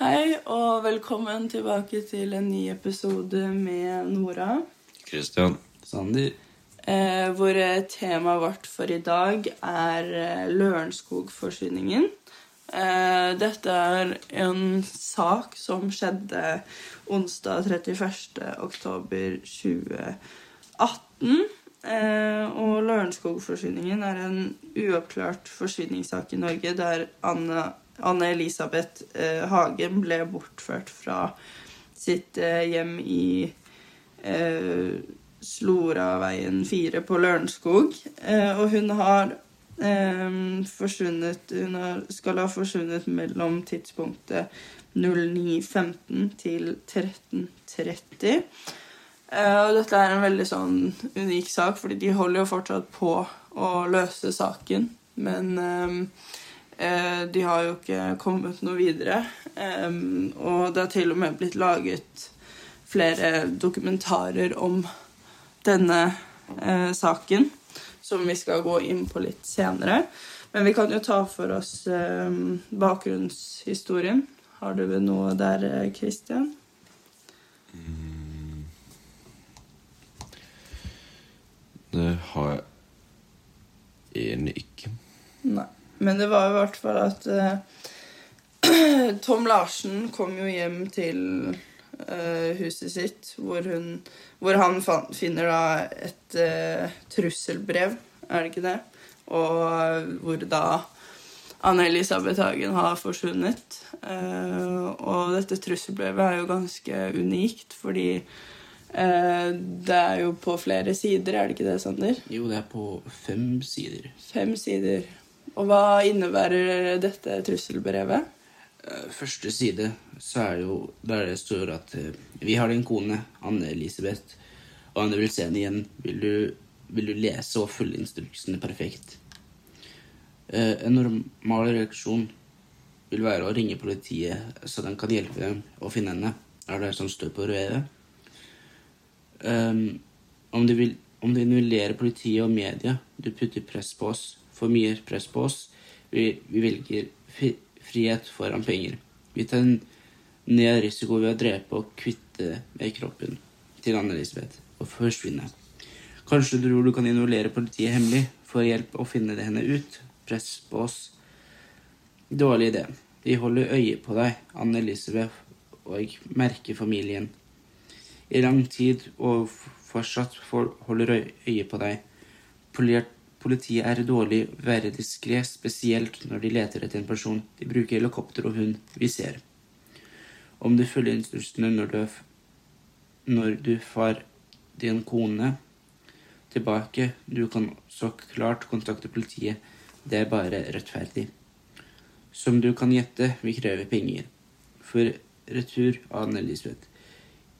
Hei, og velkommen tilbake til en ny episode med Nora. Kristian. Sander. Eh, hvor eh, temaet vårt for i dag er Lørenskogforsyningen. Lørenskog-forsyningen. Eh, dette er en sak som skjedde onsdag 31. oktober 2018. Eh, og Lørenskog-forsyningen er en uoppklart forsyningssak i Norge der Anne, Anne Elisabeth eh, Hagen ble bortført fra sitt eh, hjem i eh, Sloraveien 4 på Lørenskog. Og hun har forsvunnet Hun skal ha forsvunnet mellom tidspunktet 09.15 til 13.30. Eh, og dette er en veldig sånn unik sak, fordi de holder jo fortsatt på å løse saken. Men de har jo ikke kommet noe videre. Eh, og det har til og med blitt laget flere dokumentarer om denne eh, saken, som vi skal gå inn på litt senere. Men vi kan jo ta for oss eh, bakgrunnshistorien. Har du noe der, Kristian? Christian? Det har jeg egentlig ikke. Nei. Men det var i hvert fall at uh, Tom Larsen kom jo hjem til uh, huset sitt, hvor, hun, hvor han fan- finner da et uh, trusselbrev, er det ikke det? Og hvor da Anne-Elisabeth Hagen har forsvunnet. Og dette trusselbrevet er jo ganske unikt, fordi det er jo på flere sider, er det ikke det, Sander? Jo, det er på fem sider. Fem sider. Og hva innebærer dette trusselbrevet? Eh, Første side så er det jo der det står at eh, vi har din kone, Anne Elisabeth, og Anne vil se henne igjen. Vil du, vil du lese og følge instruksene perfekt? Eh, En normal reaksjon vil være å ringe politiet, så den kan hjelpe dem å finne henne. Er det som står på brevet? Um, om, du vil, om du involverer politiet og media, du putter press på oss, for mye press på oss, vi, vi velger frihet foran penger. Vi tar ned risiko ved å drepe og kvitte med kroppen til Anne-Elisabeth og forsvinne. Kanskje du tror du kan involvere politiet hemmelig for å hjelpe å finne henne ut. Press på oss. Dårlig idé. De holder øye på deg, Anne-Elisabeth, og merker familien i lang tid og fortsatt holder øye på deg. Poli- Politiet er dårlig være diskré, spesielt når de leter etter en person. De bruker helikopter og hund. Vi ser. Om du følger instruksene når du, når du far din kone tilbake, du kan så klart kontakte politiet. Det er bare rettferdig. Som du kan gjette, vi krever penger. For retur av Anne-Elisabeth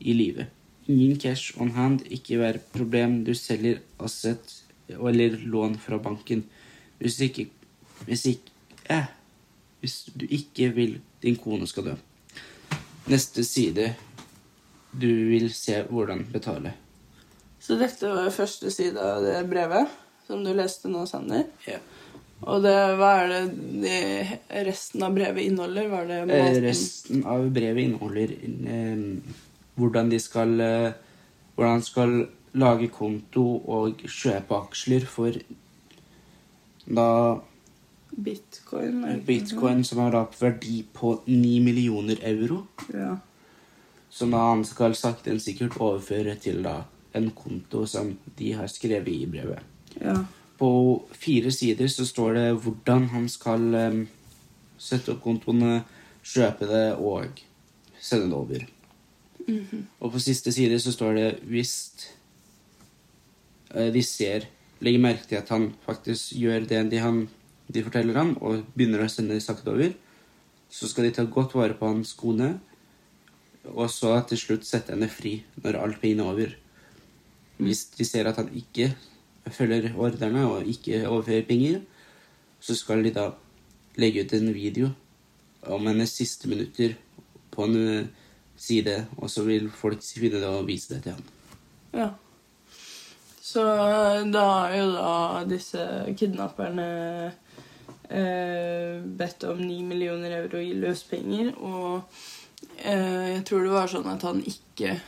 i livet. Ingen cash on hand, ikke vær problem. Du selger asset eller lån fra banken. Hvis ikke Hvis ikke eh, Hvis du ikke vil din kone skal dø. Neste side. Du vil se hvordan betale. Så dette var første side av det brevet som du leste nå, Sander. Ja. Og det, hva er det de resten av brevet inneholder? Var det Eh, måten Resten av brevet inneholder eh, hvordan de skal eh, Hvordan skal lage konto og kjøpe aksjer for da Bitcoin? bitcoin, som har da verdi på 9 millioner euro. Ja. Som da han skal sakte, men sikkert overføre til da en konto som de har skrevet i brevet. ja. På fire sider så står det hvordan han skal um, sette opp kontoene, kjøpe det og sende det over. Og på siste side så står det hvis de ser Legger merke til at han faktisk gjør det de, han, de forteller han, og begynner å sende sakte over, så skal de ta godt vare på hans kone, og så til slutt sette henne fri når alt pengene er over. Hvis de ser at han ikke følger ordrene og ikke overfører penger, så skal de da legge ut en video om hennes siste minutter på en eh, side, og så vil folk finne det og vise det til han. ja. Så da har jo da disse kidnapperne eh, bedt om 9 millioner euro i løspenger. Og eh, jeg tror det var sånn at han ikke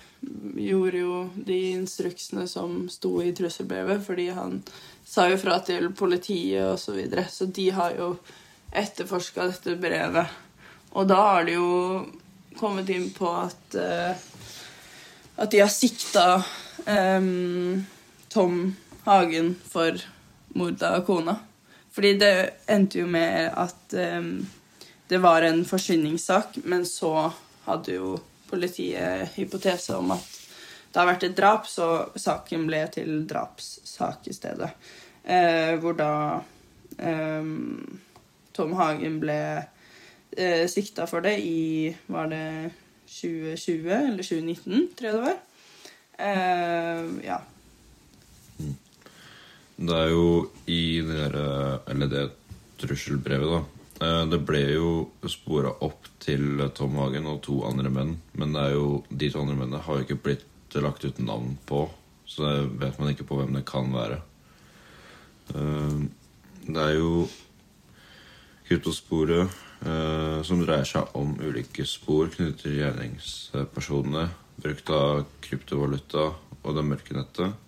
gjorde jo de instruksene som sto i trusselbrevet, fordi han sa jo fra til politiet og så videre. Så de har jo etterforska dette brevet. Og da har de jo kommet inn på at eh, at de har sikta em, Tom Hagen for mordet av kona. Fordi det endte jo med at um, det var en forsvinningssak, men så hadde jo politiet hypotese om at det har vært et drap, så saken ble til drapssak i stedet. Eh, hvor da eh, Tom Hagen ble eh, sikta for det i Var det 2020 eller 2019, tror jeg det var. Eh, ja. Det er jo i det der, eller det trusselbrevet, da. eh, Det ble jo spora opp til Tom Hagen og to andre menn. Men jo, de to andre mennene har jo ikke blitt lagt ut navn på, så det vet man ikke på hvem det kan være. Eh, Det er jo kryptosporet eh, som dreier seg om ulike spor knyttet til gjerningspersonene, brukt av kryptovaluta og det mørke nettet.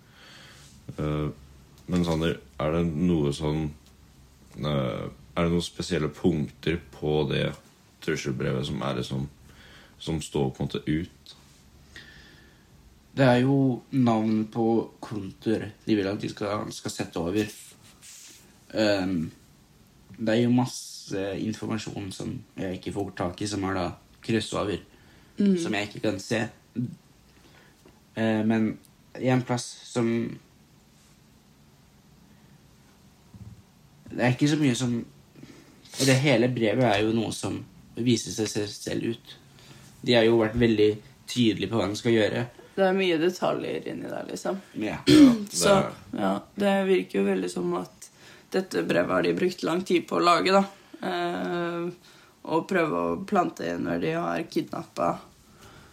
Men Sander, er det noe sånn eh, Er det noen spesielle punkter på det trusselbrevet som er liksom Som står på en måte ut? Det er jo navn på kontoer de vil at de skal, skal sette over. Um, det er jo masse informasjon som jeg ikke får tak i, som er da kryssover. Som jeg ikke kan se. Uh, men en plass som Det er ikke så mye som Og det hele brevet er jo noe som viser seg selv- ut. De har jo vært veldig tydelige på hva de skal gjøre. Det er mye detaljer inni der, liksom. Ja. det Så ja, det virker jo veldig som at dette brevet har de brukt lang tid på å lage, da. Eh, og prøve å plante inn når de har kidnappa.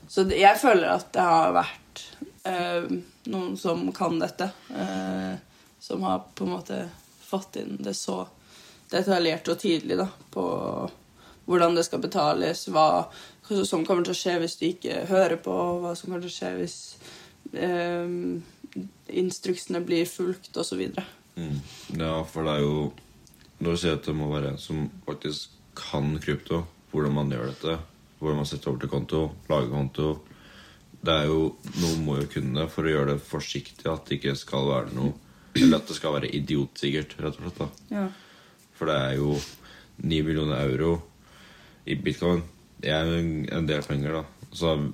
Så det, jeg føler at det har vært eh, noen som kan dette. Eh, som har på en måte fått inn det så detaljert og tydelig da, på hvordan det skal betales, hva som kommer til å skje hvis du ikke hører på, hva som kommer til å skje hvis eh, instruksene blir fulgt, osv. mm, ja, for det er jo Når du sier at det må være en som faktisk kan krypto, hvordan man gjør dette, hvordan man setter over til konto, lager konto Det er jo Noen må jo kunne det for å gjøre det forsiktig, at det ikke skal være noe Eller at det skal være idiotsikkert, rett og slett. da Ja. For det er jo 9 millioner euro i bitcoin. Det er en en del penger, da. Så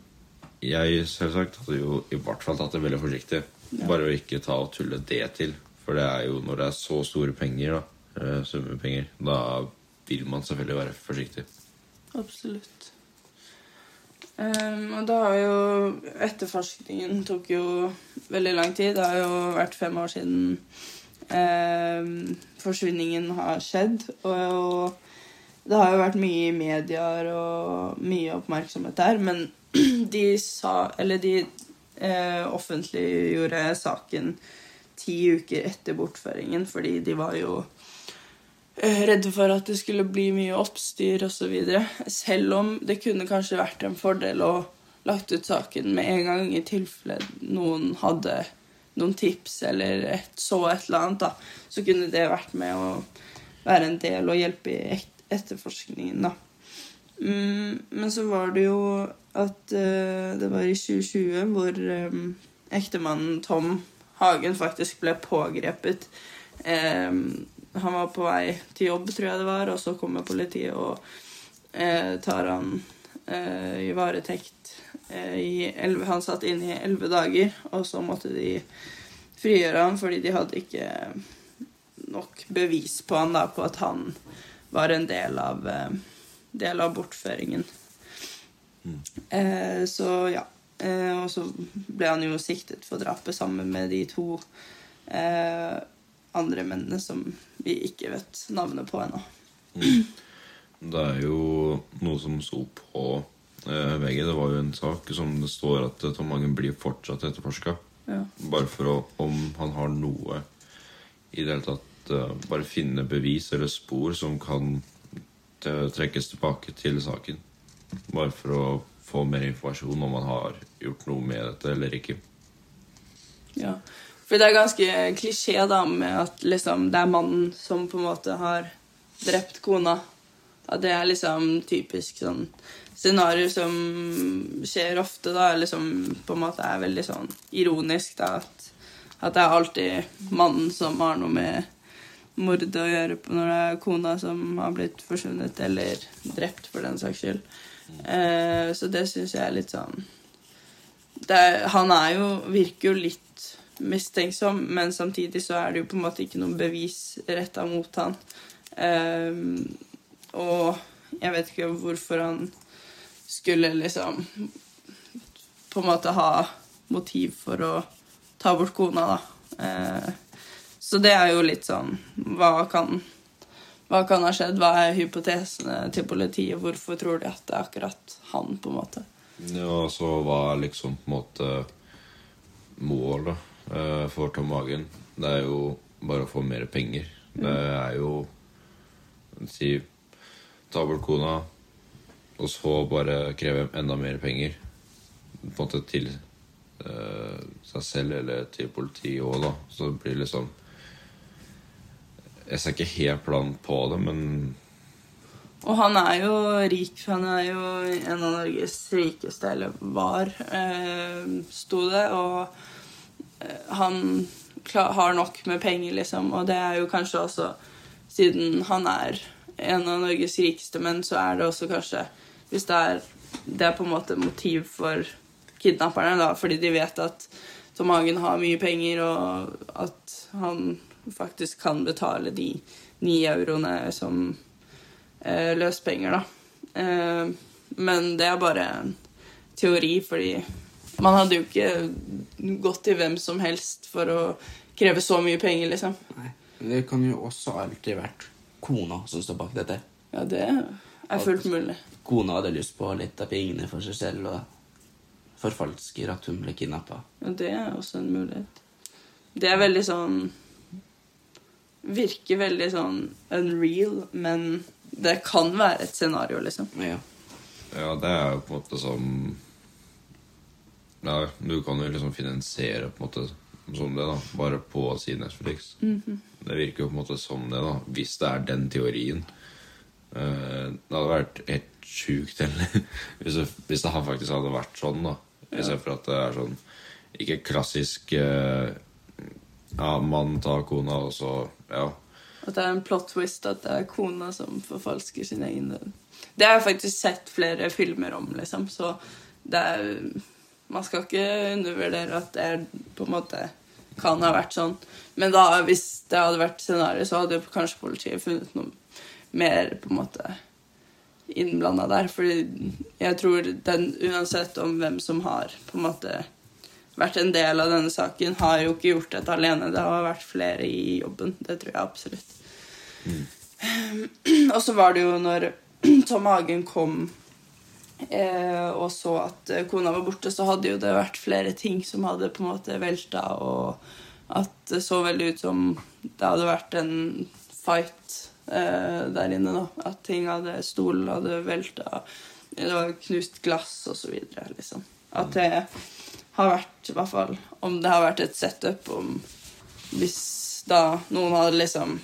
jeg selvsagt hadde jo i hvert fall tatt det veldig forsiktig. Ja. Bare å ikke ta og tulle det til. For det er jo når det er så store penger, da, summepenger, da vil man selvfølgelig være forsiktig. Absolutt. Ehm, og da har jo Etterforskningen tok jo veldig lang tid. Det har jo vært fem år siden um, forsvinningen har skjedd. Og det har jo vært mye i medier og mye oppmerksomhet der. Men de sa Eller de eh, offentliggjorde saken ti uker etter bortføringen fordi de var jo redde for at det skulle bli mye oppstyr osv. Selv om det kunne kanskje vært en fordel å lagt ut saken med en gang i tilfelle noen hadde noen tips eller et, så et eller annet, da, så kunne det vært med å være en del og hjelpe i et, etterforskningen, da. Mm, men så var det jo at eh, det var i 2020 hvor eh, ektemannen Tom Hagen faktisk ble pågrepet. Eh, han var på vei til jobb, tror jeg det var, og så kommer politiet og eh, tar han eh, i varetekt. Eh, i elleve- han satt inne i elleve dager, og så måtte de frigjøre han fordi de hadde ikke nok bevis på han da, på at han var en del av, eh, del av bortføringen. Eh, så ja. Eh, og så ble han jo siktet for drapet sammen med de to eh, andre mennene som vi ikke vet navnet på ennå. Det er jo noe som sto på eh, VG. Det var jo en sak som det står at Tom Hagen blir fortsatt etterforska. Ja. Bare for å, om han har noe i det hele tatt eh, bare finne bevis eller spor som kan trekkes tilbake til saken. Bare for å få mer informasjon om han har gjort noe med dette eller ikke. Ja. For det er ganske klisjé da med at liksom, det er mannen som på en måte har drept kona. At det er liksom typisk sånn scenario som skjer ofte, da. Liksom på en måte er veldig sånn ironisk, da. At, at det er alltid mannen som har noe med mordet å gjøre på når det er kona som har blitt forsvunnet eller drept, for den saks skyld. Eh, så det syns jeg er litt sånn er, Han er jo Virker jo litt mistenksom, men samtidig så er det jo på en måte ikke noe bevis retta mot han. Um, og jeg vet ikke hvorfor han skulle liksom på en måte ha motiv for å ta bort kona, da. Uh, så det er jo litt sånn Hva kan, hva kan ha skjedd? Hva er hypotesene til politiet? Hvorfor tror de at det er akkurat han, på en måte? Ja, så hva er liksom på en måte målet eh, for Tom Hagen? Det er jo bare å få mer penger. Det er jo Si ta bort kona, og så bare kreve enda mer penger. På en måte til uh, seg selv eller til politiet òg, da. Så det blir liksom Jeg ser ikke helt plan på det, men Og han er jo rik. Han er jo en av Norges rikeste, eller var, eh, sto det. Og han har nok med penger, liksom. Og det er jo kanskje også Siden han er en av Norges rikeste menn, så er det også kanskje Hvis det er, det er på en måte motiv for kidnapperne, da, fordi de vet at Tom Hagen har mye penger, og at han faktisk kan betale de ni euroene som eh, løspenger, da. Eh, men det er bare en teori, fordi man hadde jo ikke gått til hvem som helst for å kreve så mye penger, liksom. Nei. Det kan jo også alltid vært kona som står bak dette. Ja, det er fullt mulig. Kona hadde lyst på litt av pengene for seg selv og forfalsker at hun ble kidnappa. Ja, det er også en mulighet. Det er veldig sånn Virker veldig sånn unreal, men det kan være et scenario, liksom. Ja. Ja, det er jo på en måte som Ja, du kan jo liksom finansiere på en måte som det, da. Bare på å si Netflix. Det virker jo på en måte som det, da. Hvis det er den teorien. Uh, det hadde vært helt sjukt, eller hvis det, hvis det faktisk hadde vært sånn, da. I stedet for at det er sånn Ikke klassisk uh, Ja, mann tar kona, og så Ja. At det er en plot twist at det er kona som forfalsker sin egen død. Det har jeg faktisk sett flere filmer om, liksom, så det er Man skal ikke undervurdere at det på en måte kan ha vært sånn. Men da, hvis det hadde vært scenario, så hadde kanskje politiet funnet noe mer på en måte innblanda der. Fordi jeg tror den, uansett om hvem som har på en måte vært en del av denne saken, har jo ikke gjort dette alene. Det har vært flere i jobben. Det tror jeg absolutt. Og så var det jo når Tom Hagen kom eh, og så at eh, kona var borte, så hadde jo det vært flere ting som hadde på en måte velta, og at det så veldig ut som det hadde vært en fight eh, der inne, da. At ting hadde Stolen hadde velta, det var knust glass og så videre, liksom. At det har vært, i hvert fall Om det har vært et setup om Hvis da noen hadde liksom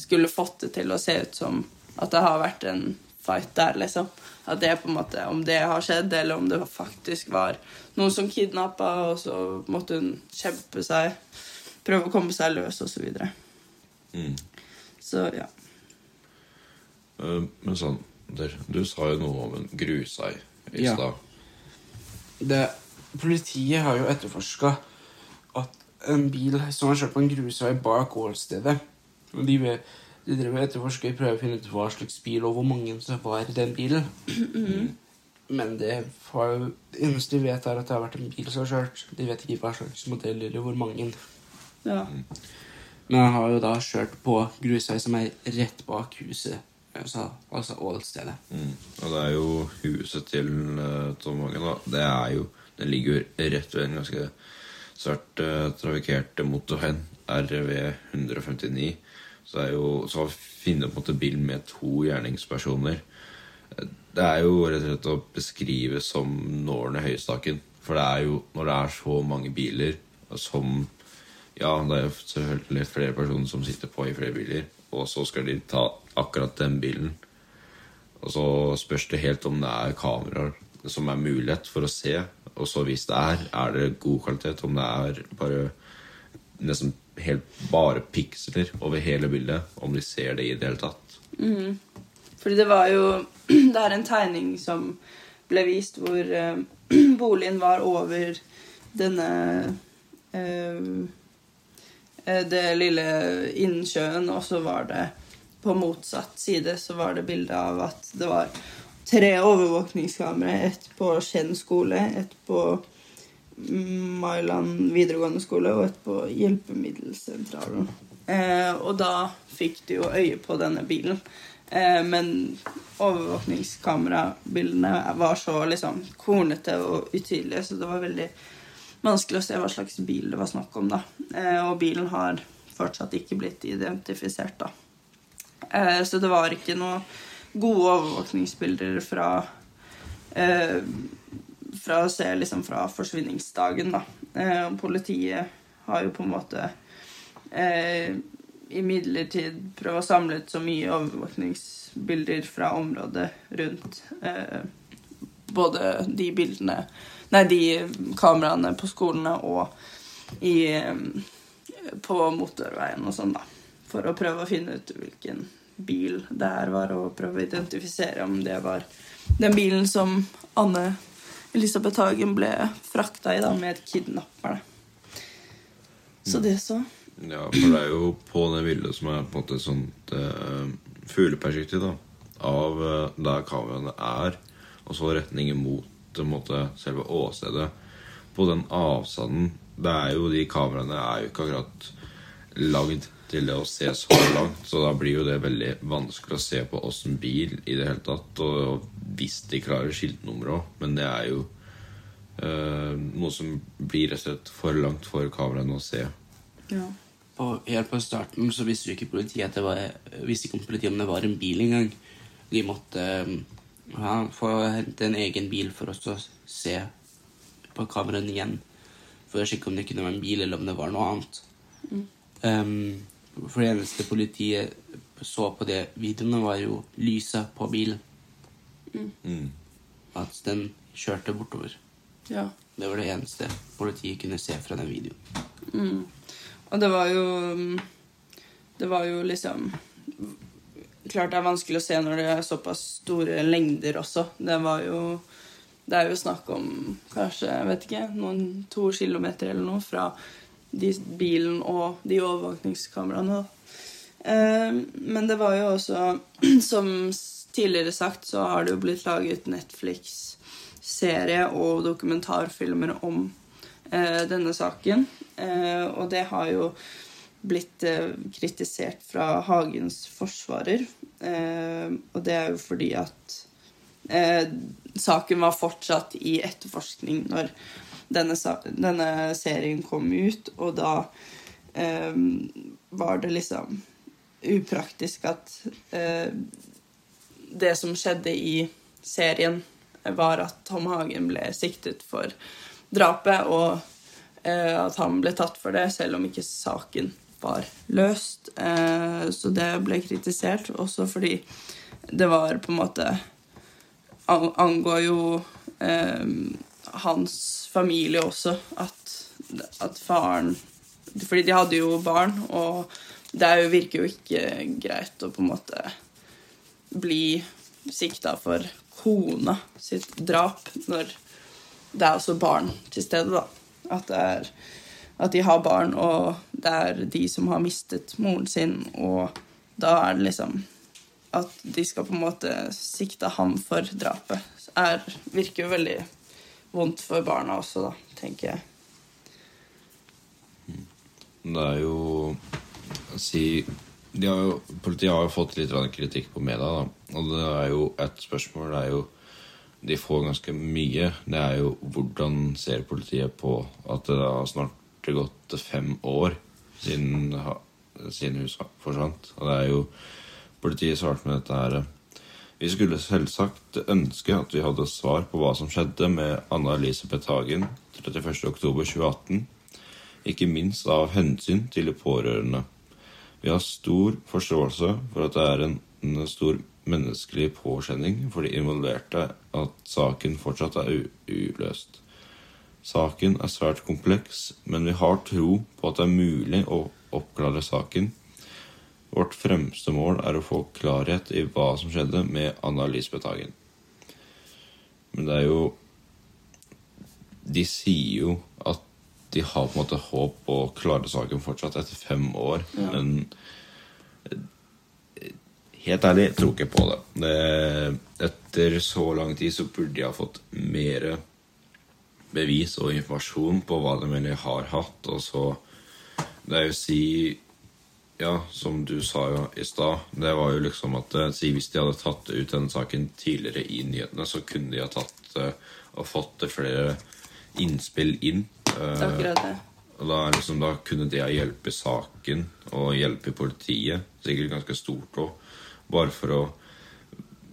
skulle fått det til å se ut som at det har vært en fight der, liksom. At det er på en måte, Om det har skjedd, eller om det faktisk var noen som kidnappa, og så måtte hun kjempe seg Prøve å komme seg løs, og så videre. Mm. Så ja. Uh, Men sånn, du sa jo noe om en grusei i Ja. stad. Det, politiet har jo etterforska at en bil som har kjørt på en grusvei bak åstedet og De, ve- de driver og etterforsker prøver å finne ut hva slags bil og hvor mange som var i den bilen. Men det, har jo, det eneste de vet, er at det har vært en bil som har kjørt. De vet ikke hva slags modell eller hvor mange. ja. Men han har jo da kjørt på grusvei som er rett bak huset. Altså, altså åstedet. Mm. Og det er jo huset til uh, Tom Hagen, da. Det er jo Det ligger jo rett ved en ganske svært uh, trafikkert motorveien, RV 159. Så er jo så å finne på en måte med to gjerningspersoner Det er jo rett og slett å beskrive som nålen i høystaken For det er jo når det er så mange biler som Ja, det er jo selvfølgelig flere personer som sitter på i flere biler, og så skal de ta akkurat den bilen. Og så spørs det helt om det er kameraer som er mulighet for å se. Og så hvis det er, er det god kvalitet. Om det er bare nesten helt bare piksler over hele bildet. Om de ser det i det hele tatt. Fordi det var jo Det er en tegning som ble vist hvor uh, boligen var over denne eh, Det lille innsjøen, og så var det på motsatt side så var det bilde av at det var tre overvåkningskameraer. Ett på Skien skole, ett på Mailand videregående skole og et på Hjelpemiddelsentralen. Eh, og da fikk de jo øye på denne bilen. Eh, men overvåkningskamerabildene var så liksom kornete og utydelige, så det var veldig vanskelig å se hva slags bil det var snakk om. da. Eh, og bilen har fortsatt ikke blitt identifisert, da. Eh, så det var ikke noe gode overvåkningsbilder fra eh, fra å se liksom fra forsvinningsdagen, da. Eh, politiet har jo på en måte eh, imidlertid prøvd å samle ut så mye overvåkningsbilder fra området rundt eh, både de bildene Nei, de kameraene på skolene og i, eh, på motorveien og sånn, da. For å prøve å finne ut hvilken bil det her var, og prøve å identifisere om det var den bilen som Anne Elisabeth Hagen ble frakta i da med kidnapperne. Så det så. Ja, for det er jo på det bildet som er på en måte et sånt uh, fugleperspektiv da, av uh, der kameraene er, og så retningen mot uh, måte, selve åstedet. På den avstanden Det er jo De kameraene er jo ikke akkurat lagd til det å se så langt, så da blir jo det veldig vanskelig å se på åssen bil i det hele tatt. Og hvis de klarer skiltnummeret òg, men det er jo øh, noe som blir rett og slett for langt for kameraene å se. Ja. Og helt på starten så visste jo ikke politiet at det var, visste ikke om politiet om det var en bil engang. De måtte um, ja, få hente en egen bil for oss å se på kameraene igjen. For å sjekke om det kunne være en bil, eller om det var noe annet. Um, for det eneste politiet så på de videoene, var jo lyset på bilen. Mm. At den kjørte bortover. ja. Det var det eneste politiet kunne se fra den videoen. Og det var jo Det var jo liksom Klart det er vanskelig å se når det er såpass store lengder også. Det var jo Det er jo snakk om kanskje, jeg vet ikke, noen to kilometer eller noe fra de, bilen og de overvåkningskameraene. Eh, men det var jo også Som tidligere sagt, så har det jo blitt laget Netflix-serie og dokumentarfilmer om eh, denne saken. Eh, og det har jo blitt eh, kritisert fra Hagens forsvarer. Eh, og det er jo fordi at eh, saken var fortsatt i etterforskning når denne, denne serien kom ut, og da eh, var det liksom upraktisk at eh, det som skjedde i serien, var at Tom Hagen ble siktet for drapet, og eh, at han ble tatt for det, selv om ikke saken var løst. Eh, så det ble kritisert, også fordi det var på en måte Angår jo eh, hans familie også, at, at faren Fordi de hadde jo barn, og det jo, virker jo ikke greit å på en måte bli sikta for kona sitt drap når det er også barn til stede, da. At, er, at de har barn, og det er de som har mistet moren sin, og da er det liksom At de skal på en måte sikte ham for drapet, er, virker jo veldig vondt for barna også, da, tenker jeg. Det er jo si, har jo, Politiet har jo fått litt kritikk på media, da. Og det er jo et spørsmål det er jo, De får ganske mye. Det er jo hvordan ser politiet på at det har snart gått fem år siden siden sa- forsvant. Og det er jo Politiet svarte med dette her Vi skulle selvsagt ønske at vi hadde svar på hva som skjedde med Anna Elisabeth Hagen 31.10.2018. Ikke minst av hensyn til de pårørende. Vi har stor forståelse for at det er en, stor menneskelig påkjenning for de involverte at saken fortsatt er uløst. Saken er svært kompleks, men vi har tro på at det er mulig å oppklare saken. Vårt fremste mål er å få klarhet i hva som skjedde med Anna Lisbeth Hagen. Men det er jo De sier jo at de har på en måte håp å klare saken fortsatt etter fem år, Ja. men Helt ærlig, jeg tror ikke på det. det. Etter så lang tid så burde de ha fått mer bevis og informasjon på hva de egentlig har hatt, og så Det er jo å si Ja, som du sa jo i stad, det var jo liksom at eh, si Hvis de hadde tatt ut denne saken tidligere i nyhetene, så kunne de ha tatt eh, og fått flere innspill inn. Akkurat det. Og da, liksom, da kunne det hjelpe saken og hjelpe politiet, sikkert ganske stort òg, bare for å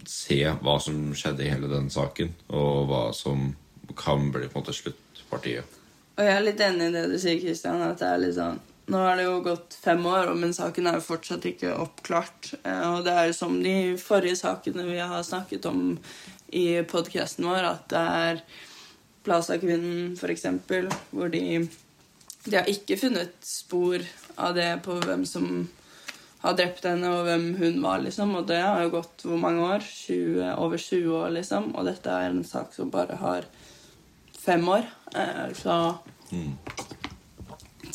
se hva som skjedde i hele den saken, og hva som kan bli på en måte sluttpartiet. Og jeg er litt enig i det du sier, Kristian. At det er litt sånn Nå har det jo gått fem år, men saken er jo fortsatt ikke oppklart. Eh, Og det er jo som de forrige sakene vi har snakket om i podkasten vår, at det er Plaza-kvinnen, eksempel, hvor de De har ikke funnet spor av det på hvem som har drept henne, og hvem hun var, liksom. Og det har jo gått hvor mange år? 20, over 20 år, liksom. Og dette er en sak som bare har fem år. Eh, Så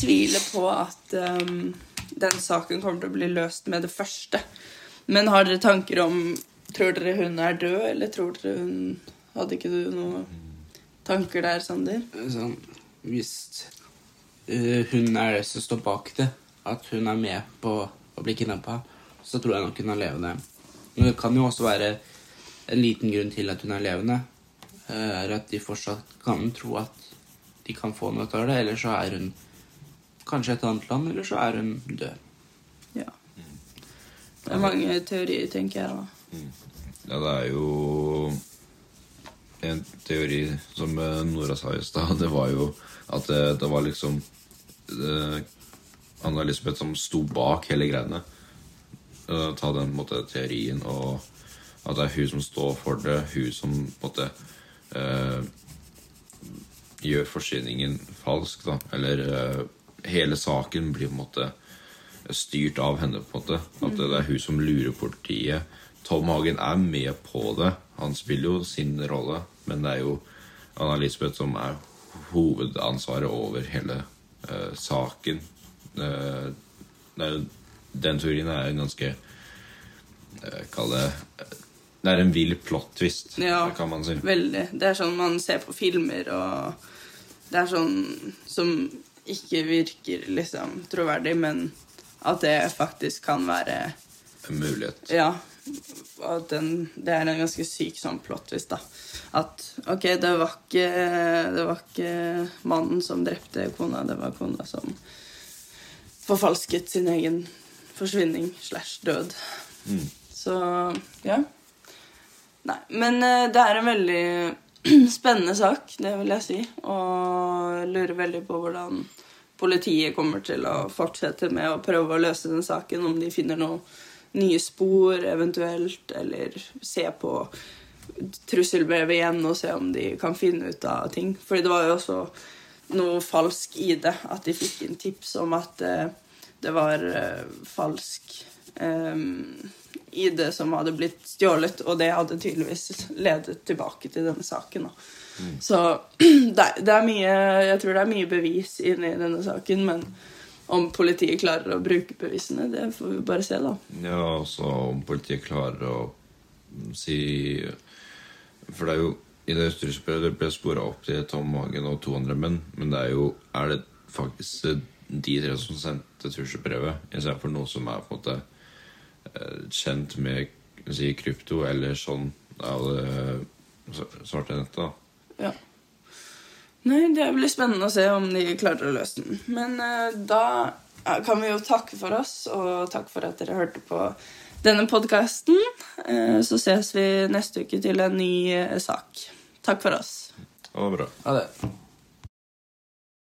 tviler på at um, den saken kommer til å bli løst med det første. Men har dere tanker om Tror dere hun er død, eller tror dere hun Hadde ikke du noen tanker der, Sander? Sånn, hvis uh, hun er det som står bak det, at hun er med på å bli kidnappa, så tror jeg nok hun er levende. Men det kan jo også være en liten grunn til at hun er levende. eh, Er at de fortsatt kan tro at de kan få noe av det, eller så er hun kanskje et annet land, eller så er hun død. Ja. Det er mange teorier, tenker jeg da. Ja, det er jo en teori som eh, Nora sa i stad, det var jo at det, det var liksom eh, Anna Elisabeth som sto bak hele greiene. Eh, ta den på en måte, teorien og at det er hun som står for det, hun som på en måte eh, gjør forsyningen falsk, da. Eller eh, hele saken blir på en måte styrt av henne, på en måte. At det er hun som lurer politiet. Tom Hagen er med på det. Han spiller jo sin rolle, men det er jo Anna Elisabeth som er hovedansvaret over hele uh, saken. Uh, det er jo, den teorien er jo ganske uh, Kall det Det er en vill plot-twist, Ja. kan man si. Veldig. Det er sånn man ser på filmer, og det er sånn som ikke virker liksom troverdig, men at det faktisk kan være En mulighet. Ja. At den, det er en ganske syk sånn plot-twist, da. At OK, det var, ikke, det var ikke mannen som drepte kona, det var kona som forfalsket sin egen forsvinning slash død. Mm. Så ja. Nei, men eh, det er en veldig spennende sak, det vil jeg si. Og lurer veldig på hvordan politiet kommer til å fortsette med å prøve å løse den saken. Om de finner noen nye spor eventuelt, eller se på trusselbrevet igjen og se om de kan finne ut av ting. Fordi det var jo også noe falsk i det. At de fikk en tips om at eh, det var eh, falsk ID som hadde blitt stjålet, og det hadde tydeligvis ledet tilbake til denne saken. Mm. Så det, det er mye Jeg tror det er mye bevis inni denne saken, men om politiet klarer å bruke bevisene, det får vi bare se, da. Ja, altså om politiet klarer å si For det er jo i det det ble spora opp til Tom Hagen og to andre menn, men det er jo Er det faktisk de tre som sendte trusselbrevet, istedenfor noe som er på en måte kjent med si, krypto eller sånn av det svarte nettet? da? Ja. Nei, det blir spennende å se om de klarer å løse den. Men uh, da kan vi jo takke for oss, og takk for at dere hørte på denne podkasten. Så ses vi neste uke til en ny uh, sak. Takk for oss. Ha det bra. Ha det.